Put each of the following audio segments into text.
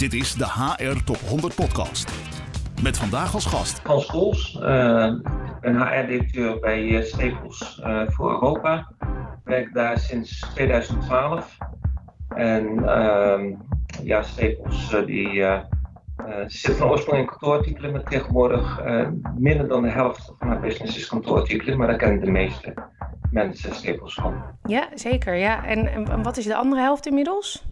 Dit is de HR Top 100 Podcast. Met vandaag als gast. Hans Kools, uh, ik ben HR-directeur bij uh, Staples uh, voor Europa. Ik werk daar sinds 2012. En uh, ja, Staples die, zit van oorsprong in kantoorartikelen, maar tegenwoordig minder dan de helft van haar business is kantoorartikelen, maar daar kennen de meeste mensen Staples van. Ja, zeker. Ja. En, en wat is de andere helft inmiddels?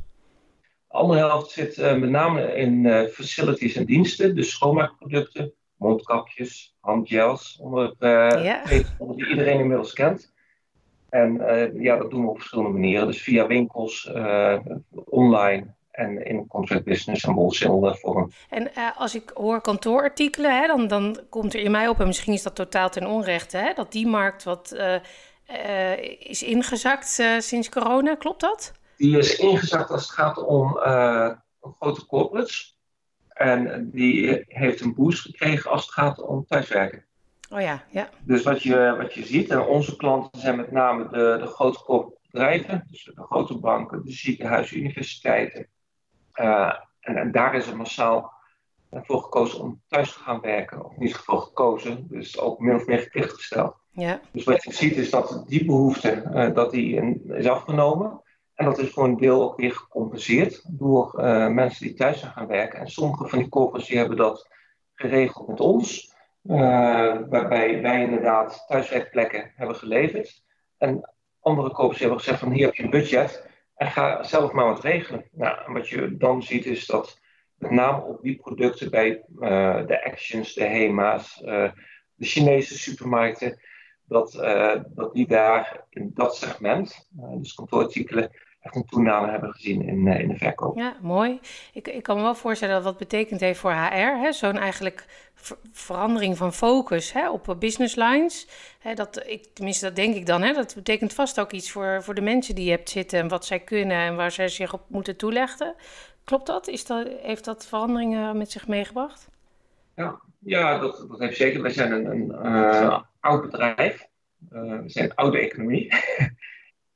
De andere helft zit uh, met name in uh, facilities en diensten, dus schoonmaakproducten, mondkapjes, handgels, onder, ja. die iedereen inmiddels kent. En ja, dat doen we op verschillende manieren. Dus via winkels, online en in contract business en wholesale vorm. En als ik hoor kantoorartikelen, hè, dan, dan komt er in mij op, en misschien is dat totaal ten onrechte, hè, dat die markt wat is ingezakt sinds corona. Klopt dat? Die is ingezakt als het gaat om uh, grote corporates. En die heeft een boost gekregen als het gaat om thuiswerken. Oh ja, ja. Dus wat je, wat je ziet, en onze klanten zijn met name de, de grote bedrijven, dus de grote banken, de ziekenhuizen, universiteiten. Uh, en, en, daar is er massaal voor gekozen om thuis te gaan werken. Of niet voor gekozen, dus ook min of meer verplicht gesteld. Ja. Dus wat je ziet is dat die behoefte uh, dat die is afgenomen. En dat is voor een deel ook weer gecompenseerd door uh, mensen die thuis zijn gaan werken. En sommige van die corporates hebben dat geregeld met ons. Uh, waarbij wij inderdaad thuiswerkplekken hebben geleverd. En andere corporates hebben gezegd van hier heb je een budget en ga zelf maar wat regelen. Nou, en wat je dan ziet is dat met name op die producten bij uh, de Actions, de HEMA's, de Chinese supermarkten, dat, dat die daar in dat segment, dus kantoorartikelen, echt een toename hebben gezien in, uh, in de verkoop. Ja, mooi. Ik, ik kan me wel voorstellen dat wat betekent heeft voor HR. Zo'n eigenlijk verandering van focus hè, op business lines. Hè, dat, ik, tenminste, dat denk ik dan. Hè, dat betekent vast ook iets voor, voor de mensen die je hebt zitten... en wat zij kunnen en waar zij zich op moeten toeleggen. Klopt dat? Is dat heeft dat veranderingen met zich meegebracht? Ja, ja dat, dat heeft zeker. Wij zijn een, een uh, oud bedrijf. Uh, we zijn een oude economie.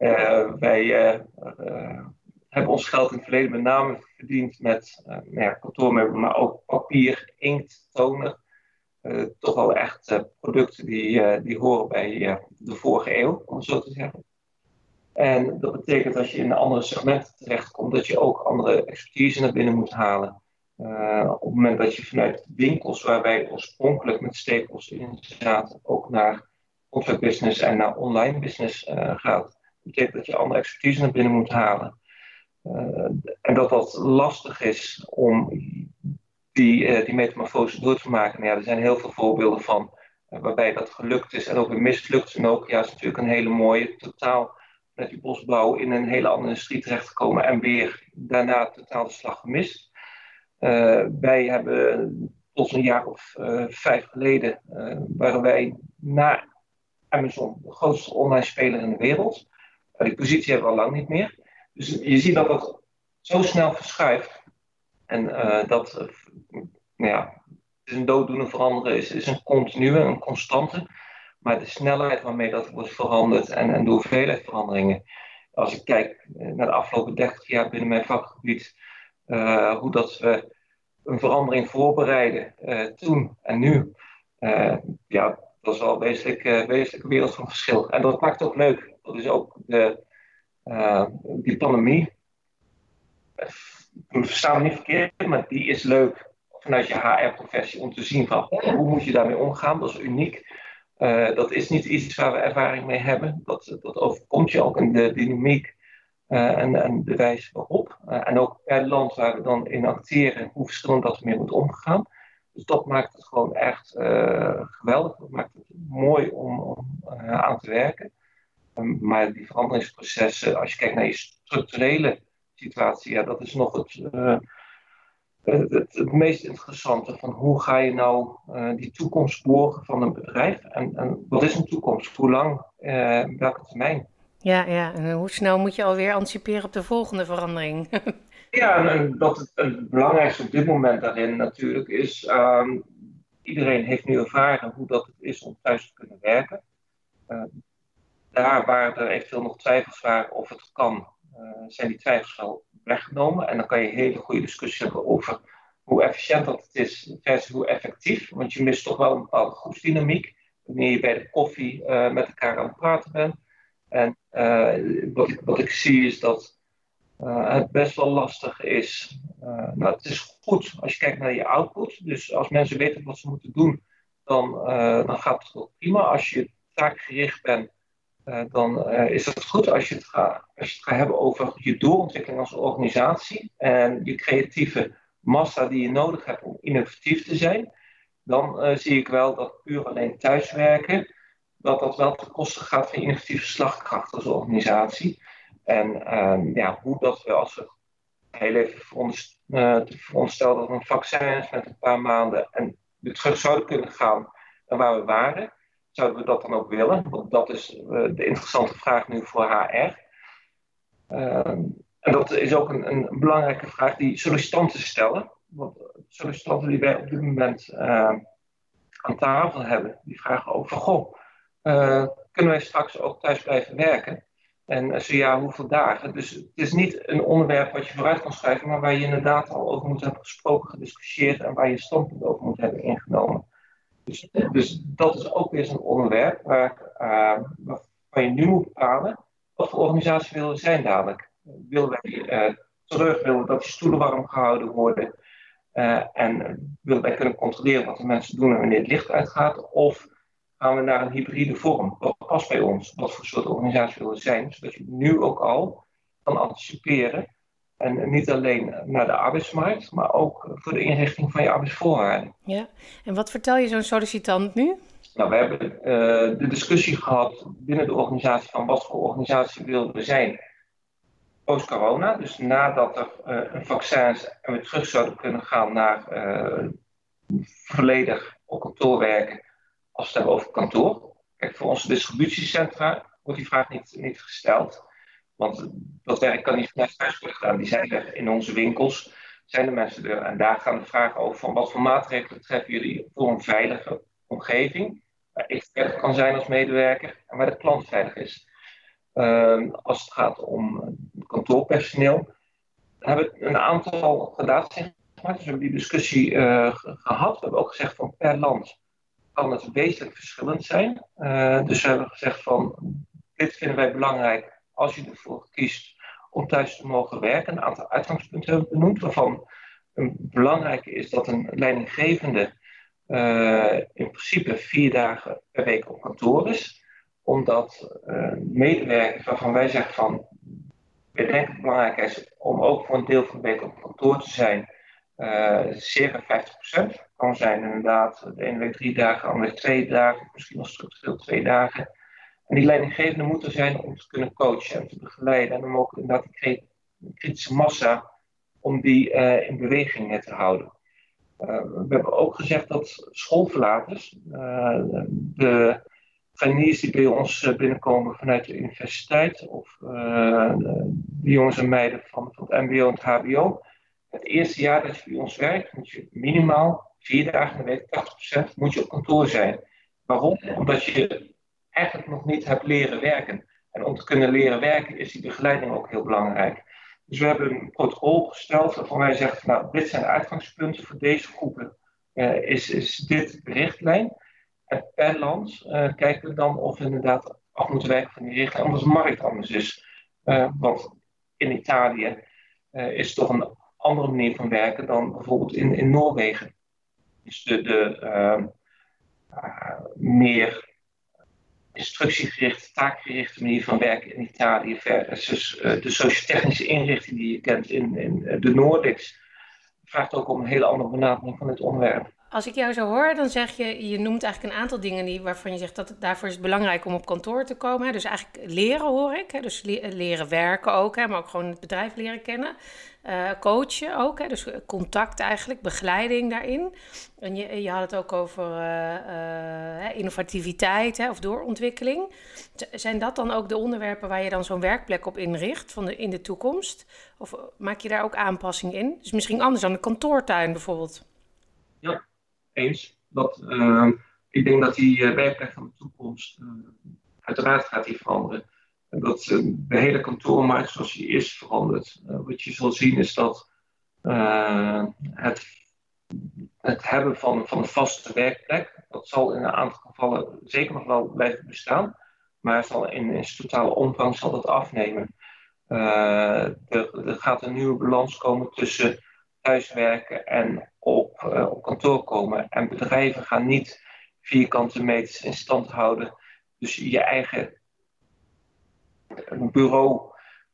Uh, wij uh, uh, hebben ons geld in het verleden met name verdiend met nou ja, kantoormeubelen, maar ook papier, inkt, toner. toch wel echt producten die, die horen bij de vorige eeuw, om het zo te zeggen. En dat betekent dat je in andere segmenten terechtkomt, dat je ook andere expertise naar binnen moet halen. op het moment dat je vanuit winkels waar wij oorspronkelijk met stapels in zaten, ook naar contract business en naar online business gaat betekent dat je andere expertise naar binnen moet halen. Uh, en dat dat lastig is om die, uh, die metamorfose door te maken. Nou ja, er zijn heel veel voorbeelden van uh, waarbij dat gelukt is en ook weer mislukt. En ook, ja, is natuurlijk een hele mooie, totaal met die bosbouw in een hele andere industrie terechtgekomen en weer daarna totaal de slag gemist. wij hebben tot een jaar of vijf geleden, waren wij na Amazon de grootste online speler in de wereld. Maar die positie hebben we al lang niet meer. Dus je ziet dat dat zo snel verschuift. En uh, dat, uh, nou ja, het is een dooddoende veranderen, is, is een continue, een constante. Maar de snelheid waarmee dat wordt veranderd en, en de hoeveelheid veranderingen. Als ik kijk eh, naar de afgelopen 30 jaar binnen mijn vakgebied, hoe dat we een verandering voorbereiden toen en nu. ja, dat is wel wezenlijk een wereld van verschil. En dat maakt het ook leuk dat is ook de, uh, die pandemie. Verstaan niet verkeerd, maar die is leuk vanuit je HR-professie om te zien van hoe moet je daarmee omgaan. Dat is uniek. Uh, dat is niet iets waar we ervaring mee hebben. Dat, dat overkomt je ook in de dynamiek uh, en, en, de wijze waarop. En ook per land waar we dan in acteren, hoe verschillend dat ermee moet omgaan. Dus dat maakt het gewoon echt geweldig. Dat maakt het mooi om, om aan te werken. Ehm, maar die veranderingsprocessen, als je kijkt naar je structurele situatie, ja, dat is nog het, uh, het, het, meest interessante. Van hoe ga je nou uh, die toekomst borgen van een bedrijf? En, en wat is een toekomst? Hoe lang? Uh, welke termijn? Ja, ja, en hoe snel moet je alweer anticiperen op de volgende verandering? ja, en dat het, het, belangrijkste op dit moment daarin natuurlijk is. Uh, iedereen heeft nu ervaren hoe dat het is om thuis te kunnen werken. Daar waar er eventueel nog twijfels waren of het kan, zijn die twijfels wel weggenomen. En dan kan je een hele goede discussie hebben over hoe efficiënt dat het is versus hoe effectief. Want je mist toch wel een bepaalde groepsdynamiek. Wanneer je bij de koffie met elkaar aan het praten bent. En wat, ik, wat ik zie is dat het best wel lastig is. nou, het is goed als je kijkt naar je output. Dus als mensen weten wat ze moeten doen, dan, dan gaat het wel prima. Als je taakgericht bent, dan uh, is het goed als je het, gaat, als je het gaat hebben over je doorontwikkeling als organisatie en je creatieve massa die je nodig hebt om innovatief te zijn. Dan uh, zie ik wel dat puur alleen thuiswerken, dat dat wel ten koste gaat van innovatieve slagkracht als organisatie. En ehm, ja, hoe dat we als we heel even veronderstellen dat een vaccin is met een paar maanden en weer terug zouden kunnen gaan naar waar we waren Zouden we dat dan ook willen? Want dat is uh, de interessante vraag nu voor HR. Uh, en dat is ook een, een, belangrijke vraag die sollicitanten stellen. Want sollicitanten die wij op dit moment uh, aan tafel hebben, die vragen van, goh, uh, kunnen wij straks ook thuis blijven werken? En zo ja, hoeveel dagen? Dus het is niet een onderwerp wat je vooruit kan schrijven, maar waar je inderdaad al over moet hebben gesproken, gediscussieerd en waar je standpunt over moet hebben ingenomen. Dus, dus, dat is ook weer zo'n onderwerp waar, uh, waarvan je nu moet bepalen wat voor organisatie willen we zijn dadelijk. Willen wij uh, terug, willen dat die stoelen warm gehouden worden uh, en willen wij kunnen controleren wat de mensen doen en wanneer het licht uitgaat? Of gaan we naar een hybride vorm? Wat past bij ons? Wat voor soort organisatie willen we zijn? Zodat je nu ook al kan anticiperen en niet alleen naar de arbeidsmarkt, maar ook voor de inrichting van je arbeidsvoorwaarden. Ja, en wat vertel je zo'n sollicitant nu? Nou, we hebben uh, de discussie gehad binnen de organisatie van wat voor organisatie wilden we zijn post-corona. Dus nadat er uh, een vaccin is en we terug zouden kunnen gaan naar uh, volledig op kantoor werken als we het hebben over kantoor. Kijk, voor onze distributiecentra wordt die vraag niet, niet gesteld. Want dat werk kan niet vanuit thuis worden gedaan. Die zijn er in onze winkels, zijn de mensen er. En daar gaan de vragen over van wat voor maatregelen treffen jullie voor een veilige omgeving. Waar ik veilig kan zijn als medewerker en waar de klant veilig is. Uh, als het gaat om kantoorpersoneel, hebben we een aantal data gemaakt. Dus we hebben die discussie uh, gehad. We hebben ook gezegd van per land kan het wezenlijk verschillend zijn. Uh, dus we hebben gezegd van dit vinden wij belangrijk als je ervoor kiest om thuis te mogen werken. Een aantal uitgangspunten hebben benoemd, waarvan een belangrijke is dat een leidinggevende uh, in principe vier dagen per week op kantoor is. Omdat uh, medewerkers waarvan wij zeggen van, we denken het belangrijk is om ook voor een deel van de week op kantoor te zijn, uh, circa 50%. Kan zijn inderdaad de ene week drie dagen, de andere week twee dagen, misschien nog structureel twee dagen. En die leidinggevende moet er zijn om te kunnen coachen en te begeleiden. En om ook inderdaad die kritische massa, om die uh, in beweging te houden. Uh, we hebben ook gezegd dat schoolverlaters, de trainees die bij ons binnenkomen vanuit de universiteit, of de jongens en meiden van, van het MBO en het HBO, het eerste jaar dat je bij ons werkt, moet je minimaal vier dagen in de week, 80%, moet je op kantoor zijn. Waarom? Omdat je eigenlijk nog niet hebt leren werken. En om te kunnen leren werken is die begeleiding ook heel belangrijk. Dus we hebben een protocol gesteld waarvan wij zeggen, nou, dit zijn de uitgangspunten voor deze groepen. Uh, is, is dit de richtlijn? En per land uh, kijken we dan of we inderdaad af moeten werken van die richtlijn, omdat de markt anders is. Uh, want in Italië is het toch een andere manier van werken dan bijvoorbeeld in, in Noorwegen. Dus de, de meer instructiegerichte, taakgerichte manier van werken in Italië versus uh, de sociotechnische inrichting die je kent in, in eh, de Nordics. vraagt ook om een hele andere benadering van het onderwerp. Als ik jou zo hoor, dan zeg je, je noemt eigenlijk een aantal dingen die, waarvan je zegt dat het, daarvoor is belangrijk om op kantoor te komen. Dus eigenlijk leren hoor ik, hè? dus leren werken ook, hè? maar ook gewoon het bedrijf leren kennen. Uh, coachen ook, hè? dus contact eigenlijk, begeleiding daarin. En je, had het ook over uh, uh, innovativiteit hè? of doorontwikkeling. Zijn dat dan ook de onderwerpen waar je dan zo'n werkplek op inricht van de, in de toekomst? Of maak je daar ook aanpassing in? Dus misschien anders dan een kantoortuin bijvoorbeeld? Ja, eens. Dat, ik denk dat die werkplek van de toekomst, uiteraard gaat die veranderen. Dat de hele kantoormarkt zoals die is veranderd. wat je zal zien is dat het, het hebben van, van een vaste werkplek, dat zal in een aantal gevallen zeker nog wel blijven bestaan. Maar zal in, in totale omvang zal dat afnemen. er, gaat een nieuwe balans komen tussen thuiswerken en op, op kantoor komen. En bedrijven gaan niet vierkante meters in stand houden. Dus je eigen bureau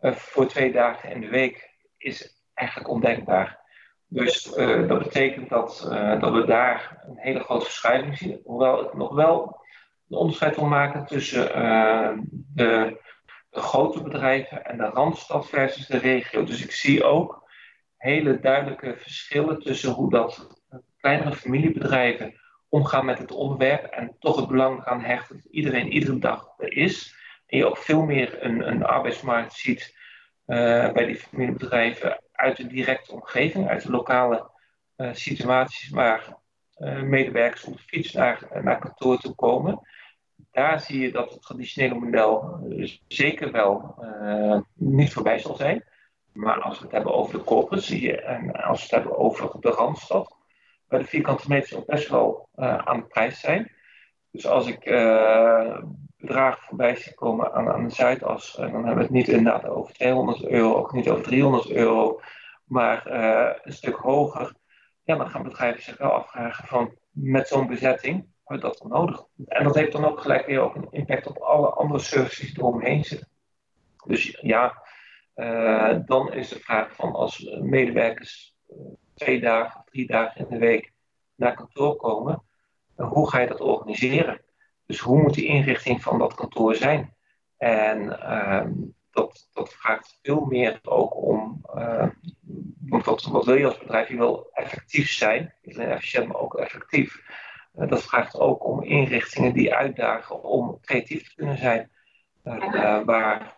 uh, voor twee dagen in de week is eigenlijk ondenkbaar. Dus uh, dat betekent dat, dat we daar een hele grote verschuiving zien. Hoewel ik nog wel een onderscheid wil maken tussen de, grote bedrijven en de randstad versus de regio. Dus ik zie ook hele duidelijke verschillen tussen hoe dat kleinere familiebedrijven omgaan met het onderwerp en toch het belang gaan hechten dat iedereen iedere dag er is. En je ook veel meer een, een arbeidsmarkt ziet uh, bij die familiebedrijven uit de directe omgeving, uit de lokale uh, situaties waar uh, medewerkers op de fiets naar, naar kantoor toe komen. Daar zie je dat het traditionele model zeker wel niet voorbij zal zijn. Maar als we het hebben over de corpus en als we het hebben over de Randstad, waar de vierkante meters ook best wel aan de prijs zijn. Dus als ik bedragen voorbij zie komen aan, aan de Zuidas, dan hebben we het niet inderdaad over 200 euro, ook niet over 300 euro, maar uh, een stuk hoger. Ja, dan gaan bedrijven zich wel afvragen van met zo'n bezetting hebben we dat dan nodig. En dat heeft dan ook gelijk weer ook een impact op alle andere services die eromheen zitten. Dus ja, uh, dan is de vraag van als medewerkers uh, twee dagen, drie dagen in de week naar kantoor komen, hoe ga je dat organiseren? Dus hoe moet die inrichting van dat kantoor zijn? En ehm, dat, dat vraagt veel meer ook om, want wat, wil je als bedrijf? Je wil effectief zijn, niet alleen efficiënt, maar ook effectief. dat vraagt ook om inrichtingen die uitdagen om creatief te kunnen zijn. waar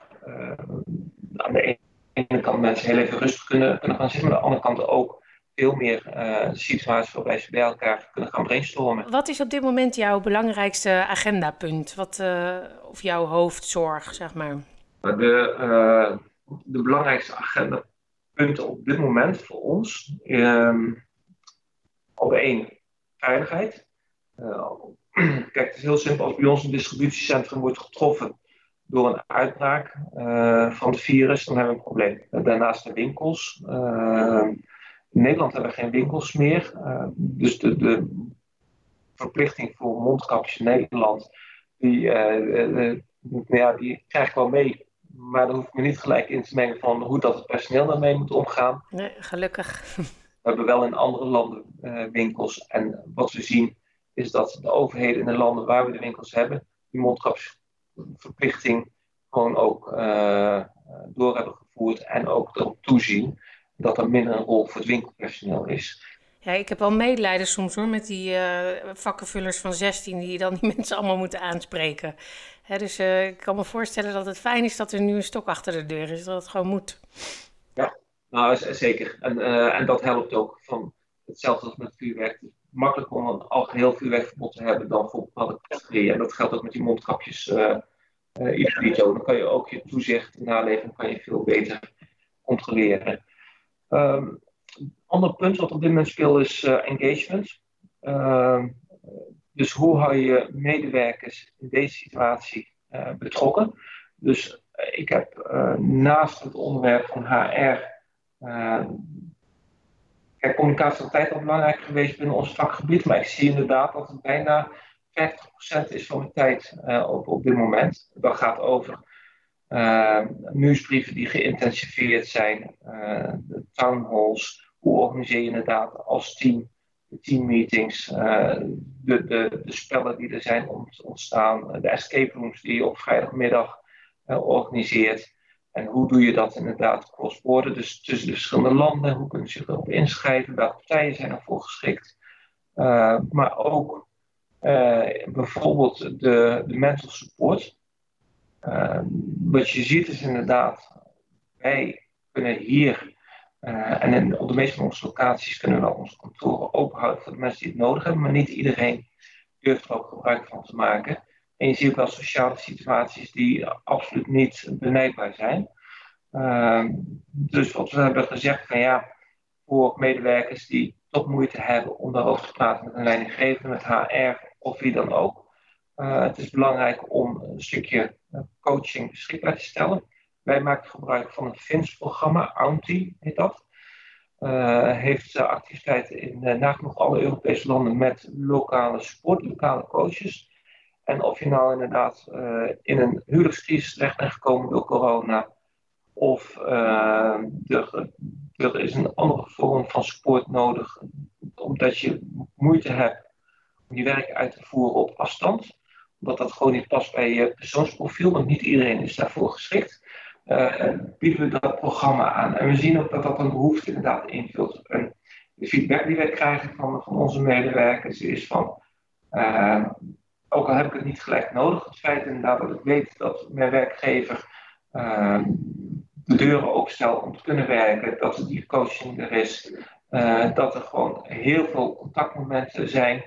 aan de ene kant mensen heel even rustig kunnen, kunnen gaan zitten, maar aan de andere kant ook veel meer uh, situaties waarbij ze bij elkaar kunnen gaan brainstormen. Wat is op dit moment jouw belangrijkste agendapunt? Wat, uh, of jouw hoofdzorg, zeg maar? De, uh, de belangrijkste agendapunten op dit moment voor ons. Um, op één, veiligheid. kijk, het is heel simpel. Als bij ons een distributiecentrum wordt getroffen door een uitbraak uh, van het virus, dan hebben we een probleem. Daarnaast de winkels. Uh, in Nederland hebben we geen winkels meer. Uh, dus de, de, verplichting voor mondkapjes in Nederland, die, nou ja, die krijg ik wel mee. Maar dan hoef ik me niet gelijk in te mengen van hoe dat het personeel daarmee moet omgaan. Nee, gelukkig. We hebben wel in andere landen winkels. En wat we zien is dat de overheden in de landen waar we de winkels hebben, die mondkapjes verplichting gewoon ook uh, door hebben gevoerd en ook erop toezien dat er minder een rol voor het winkelpersoneel is. Ja, ik heb wel medelijden soms hoor met die uh, vakkenvullers van 16 die dan die mensen allemaal moeten aanspreken. Hè, dus uh, ik kan me voorstellen dat het fijn is dat er nu een stok achter de deur is, dat het gewoon moet. Ja, nou zeker. En, uh, en dat helpt ook. Van hetzelfde als met vuurwerk. Het is makkelijker om een algeheel vuurwerkverbod te hebben dan voor bepaalde categorieën. En dat geldt ook met die mondkapjes uh. Dan kan je ook je toezicht en naleving kan je veel beter controleren. Um, ander punt wat op dit moment speelt is uh, engagement. Uh, dus hoe hou je medewerkers in deze situatie uh, betrokken? Dus ik heb naast het onderwerp van HR. communicatie is altijd al belangrijk geweest binnen ons vakgebied, maar ik zie inderdaad dat het bijna 50% is van mijn tijd op, op dit moment. Dat gaat over uh, nieuwsbrieven die geïntensiveerd zijn, uh, de town halls. Hoe organiseer je inderdaad als team de teammeetings, de, de, de spellen die er zijn ontstaan, de escape rooms die je op vrijdagmiddag organiseert. En hoe doe je dat inderdaad cross-border, dus tussen de verschillende landen? Hoe kunnen ze erop inschrijven? Welke partijen zijn ervoor geschikt? maar ook uh, bijvoorbeeld de, de mental support. Uh, wat je ziet is inderdaad, wij kunnen hier uh, en op de meeste van onze locaties kunnen we onze kantoren openhouden voor de mensen die het nodig hebben, maar niet iedereen durft er ook gebruik van te maken. En je ziet ook wel sociale situaties die absoluut niet benijdbaar zijn. Ehm, dus wat we hebben gezegd van ja, voor medewerkers die toch moeite hebben om daarover te praten met een leidinggevende, met HR of wie dan ook. Uh, het is belangrijk om een stukje eh, coaching beschikbaar te stellen. Wij maken gebruik van een FINS-programma, AUNTI heet dat. Uh, heeft activiteiten in uh, nagenoeg alle Europese landen met lokale support, lokale coaches. En of je nou inderdaad in een huwelijkscrisis terecht bent gekomen door corona, of er, er is een andere vorm van support nodig, omdat je moeite hebt om je werk uit te voeren op afstand omdat dat gewoon niet past bij je persoonsprofiel, want niet iedereen is daarvoor geschikt, uh, bieden we dat programma aan. En we zien ook dat dat een behoefte inderdaad invult. En de feedback die wij krijgen van, van onze medewerkers is van, uh, ook al heb ik het niet gelijk nodig, het feit inderdaad dat ik weet dat mijn werkgever uh, de deuren opstelt om te kunnen werken, dat er die coaching er is, dat er gewoon heel veel contactmomenten zijn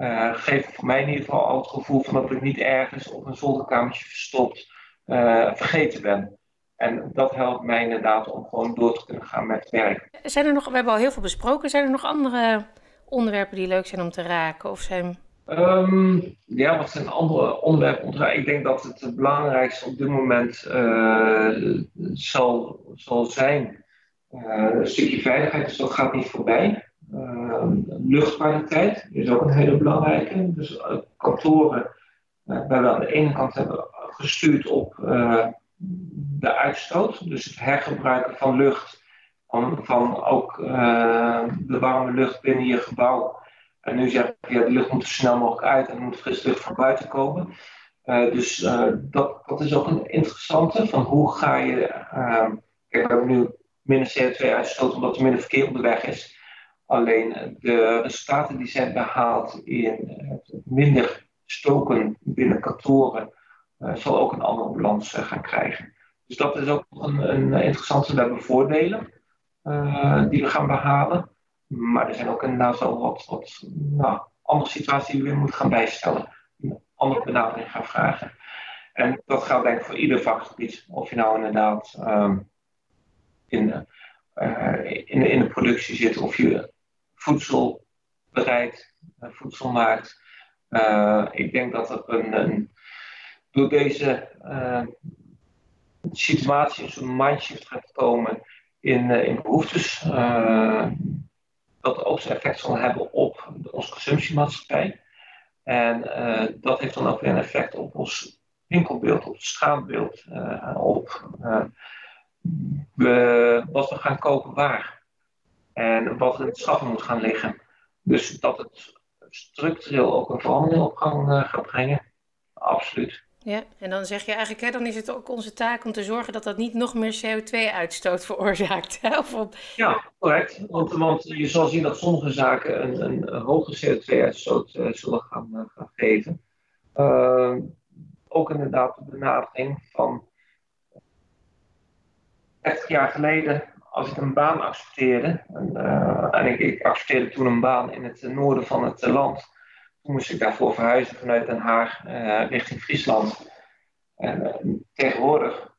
uh, geeft voor mij in ieder geval al het gevoel van dat ik niet ergens op een zolderkamertje verstopt uh, vergeten ben. En dat helpt mij inderdaad om gewoon door te kunnen gaan met werk. Zijn er nog, we hebben al heel veel besproken, zijn er nog andere onderwerpen die leuk zijn om te raken? Of zijn... Um, ja, wat zijn andere onderwerpen om te raken? Ik denk dat het belangrijkste op dit moment uh, zal, zal zijn een stukje veiligheid, dus dat gaat niet voorbij. Uh, luchtkwaliteit is ook een hele belangrijke. Dus uh, kantoren, uh, waar we aan de ene kant hebben gestuurd op de uitstoot, dus het hergebruiken van lucht, van, van ook de warme lucht binnen je gebouw. En nu zeg ik, ja, de lucht moet er snel mogelijk uit en moet fris lucht van buiten komen. dus dat, dat is ook een interessante, van hoe ga je, we hebben nu minder CO2-uitstoot omdat er minder verkeer op de weg is. Alleen de resultaten die zijn behaald in het minder stoken binnen kantoren, uh, zal ook een andere balans gaan krijgen. Dus dat is ook een, een interessante. We hebben voordelen die we gaan behalen. Maar er zijn ook inderdaad wel wat, wat nou, andere situaties die we moeten gaan bijstellen. Een andere benadering gaan vragen. En dat geldt denk ik voor ieder vakgebied. Of je nou inderdaad um, in, in, in de productie zit, of je voedsel bereidt, voedsel maakt. Uh, ik denk dat er een, een door deze uh, situatie een soort mindshift gaat komen in, in behoeftes. dat ook zijn effect zal hebben op onze consumptiemaatschappij. En dat heeft dan ook weer een effect op ons winkelbeeld, op het straatbeeld, op we, wat we gaan kopen waar. En wat in het schaffen moet gaan liggen. Dus dat het structureel ook een verandering op gang uh, gaat brengen. Absoluut. Ja, en dan zeg je eigenlijk, hè, dan is het ook onze taak om te zorgen dat dat niet nog meer CO2-uitstoot veroorzaakt. Hè? Of op... Ja, correct. Want, want je zal zien dat sommige zaken een, een, een hoge CO2-uitstoot uh, zullen gaan, uh, gaan geven. ook inderdaad de benadering van 30 jaar geleden als ik een baan accepteerde, en, uh, en ik, ik, accepteerde toen een baan in het noorden van het land, toen moest ik daarvoor verhuizen vanuit Den Haag richting Friesland. En tegenwoordig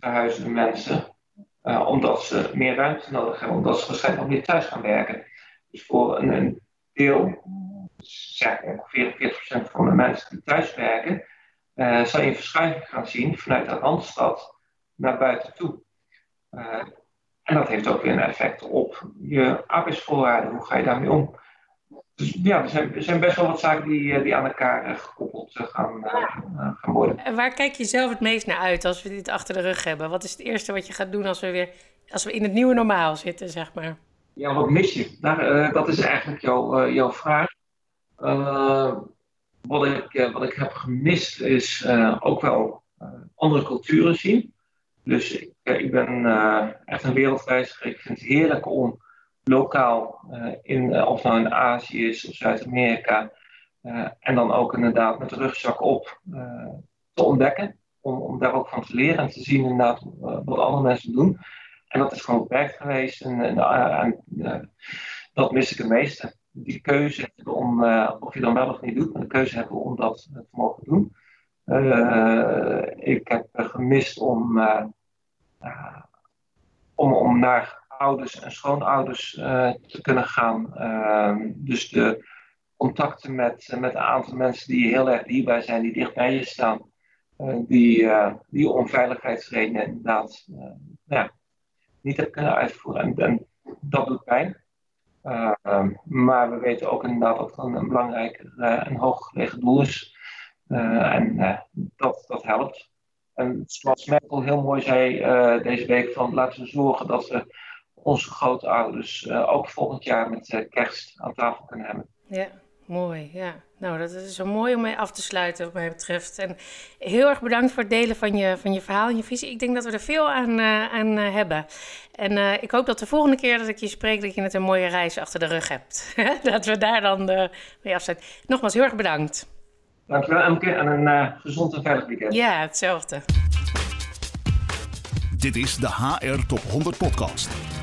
verhuizen de mensen omdat ze meer ruimte nodig hebben, omdat ze waarschijnlijk nog meer thuis gaan werken. Dus voor een, een deel, zeg ongeveer 40% van de mensen die thuis werken, zal je een verschuiving gaan zien vanuit de Randstad naar buiten toe. En dat heeft ook weer een effect op je arbeidsvoorwaarden. Hoe ga je daarmee om? Dus ja, er zijn, er zijn best wel wat zaken die, eh, die aan elkaar eh, gekoppeld eh, gaan, gaan worden. En waar kijk je zelf het meest naar uit als we dit achter de rug hebben? Wat is het eerste wat je gaat doen als we weer als we in het nieuwe normaal zitten, zeg maar? Ja, wat mis je? Daar, dat is eigenlijk jouw, jouw vraag. wat, ik, wat ik heb gemist is ook wel andere culturen zien. Dus ik, ik ben uh, echt een wereldreiziger. Ik vind het heerlijk om lokaal, uh, in, of nou in Azië is of Zuid-Amerika, en dan ook inderdaad met de rugzak op te ontdekken. Om, om daar ook van te leren en te zien inderdaad wat andere mensen doen. En dat is gewoon beperkt geweest. En dat mis ik het meeste. Die keuze om, of je dan wel of niet doet, maar de keuze hebben om dat te mogen doen. ik heb gemist om, om, om naar ouders en schoonouders te kunnen gaan. Ehm, dus de contacten met, met een aantal mensen die heel erg dierbaar zijn, die dicht bij je staan. die, die om veiligheidsredenen inderdaad niet heb kunnen uitvoeren. En, en dat doet pijn. Ehm, maar we weten ook inderdaad dat het een belangrijk en hooggelegen doel is. En dat, dat helpt. En zoals Merkel heel mooi zei deze week, van laten we zorgen dat we onze grootouders ook volgend jaar met kerst aan tafel kunnen hebben. Ja. Mooi, ja. Nou, dat is zo mooi om mee af te sluiten, wat mij betreft. En heel erg bedankt voor het delen van je, van je verhaal en je visie. Ik denk dat we er veel aan, uh, aan uh, hebben. En uh, ik hoop dat de volgende keer dat ik je spreek, dat je net een mooie reis achter de rug hebt. dat we daar dan mee afsluiten. Nogmaals, heel erg bedankt. Dankjewel, Emke. En een gezond en veilig weekend. Ja, hetzelfde. Dit is de HR Top 100 Podcast.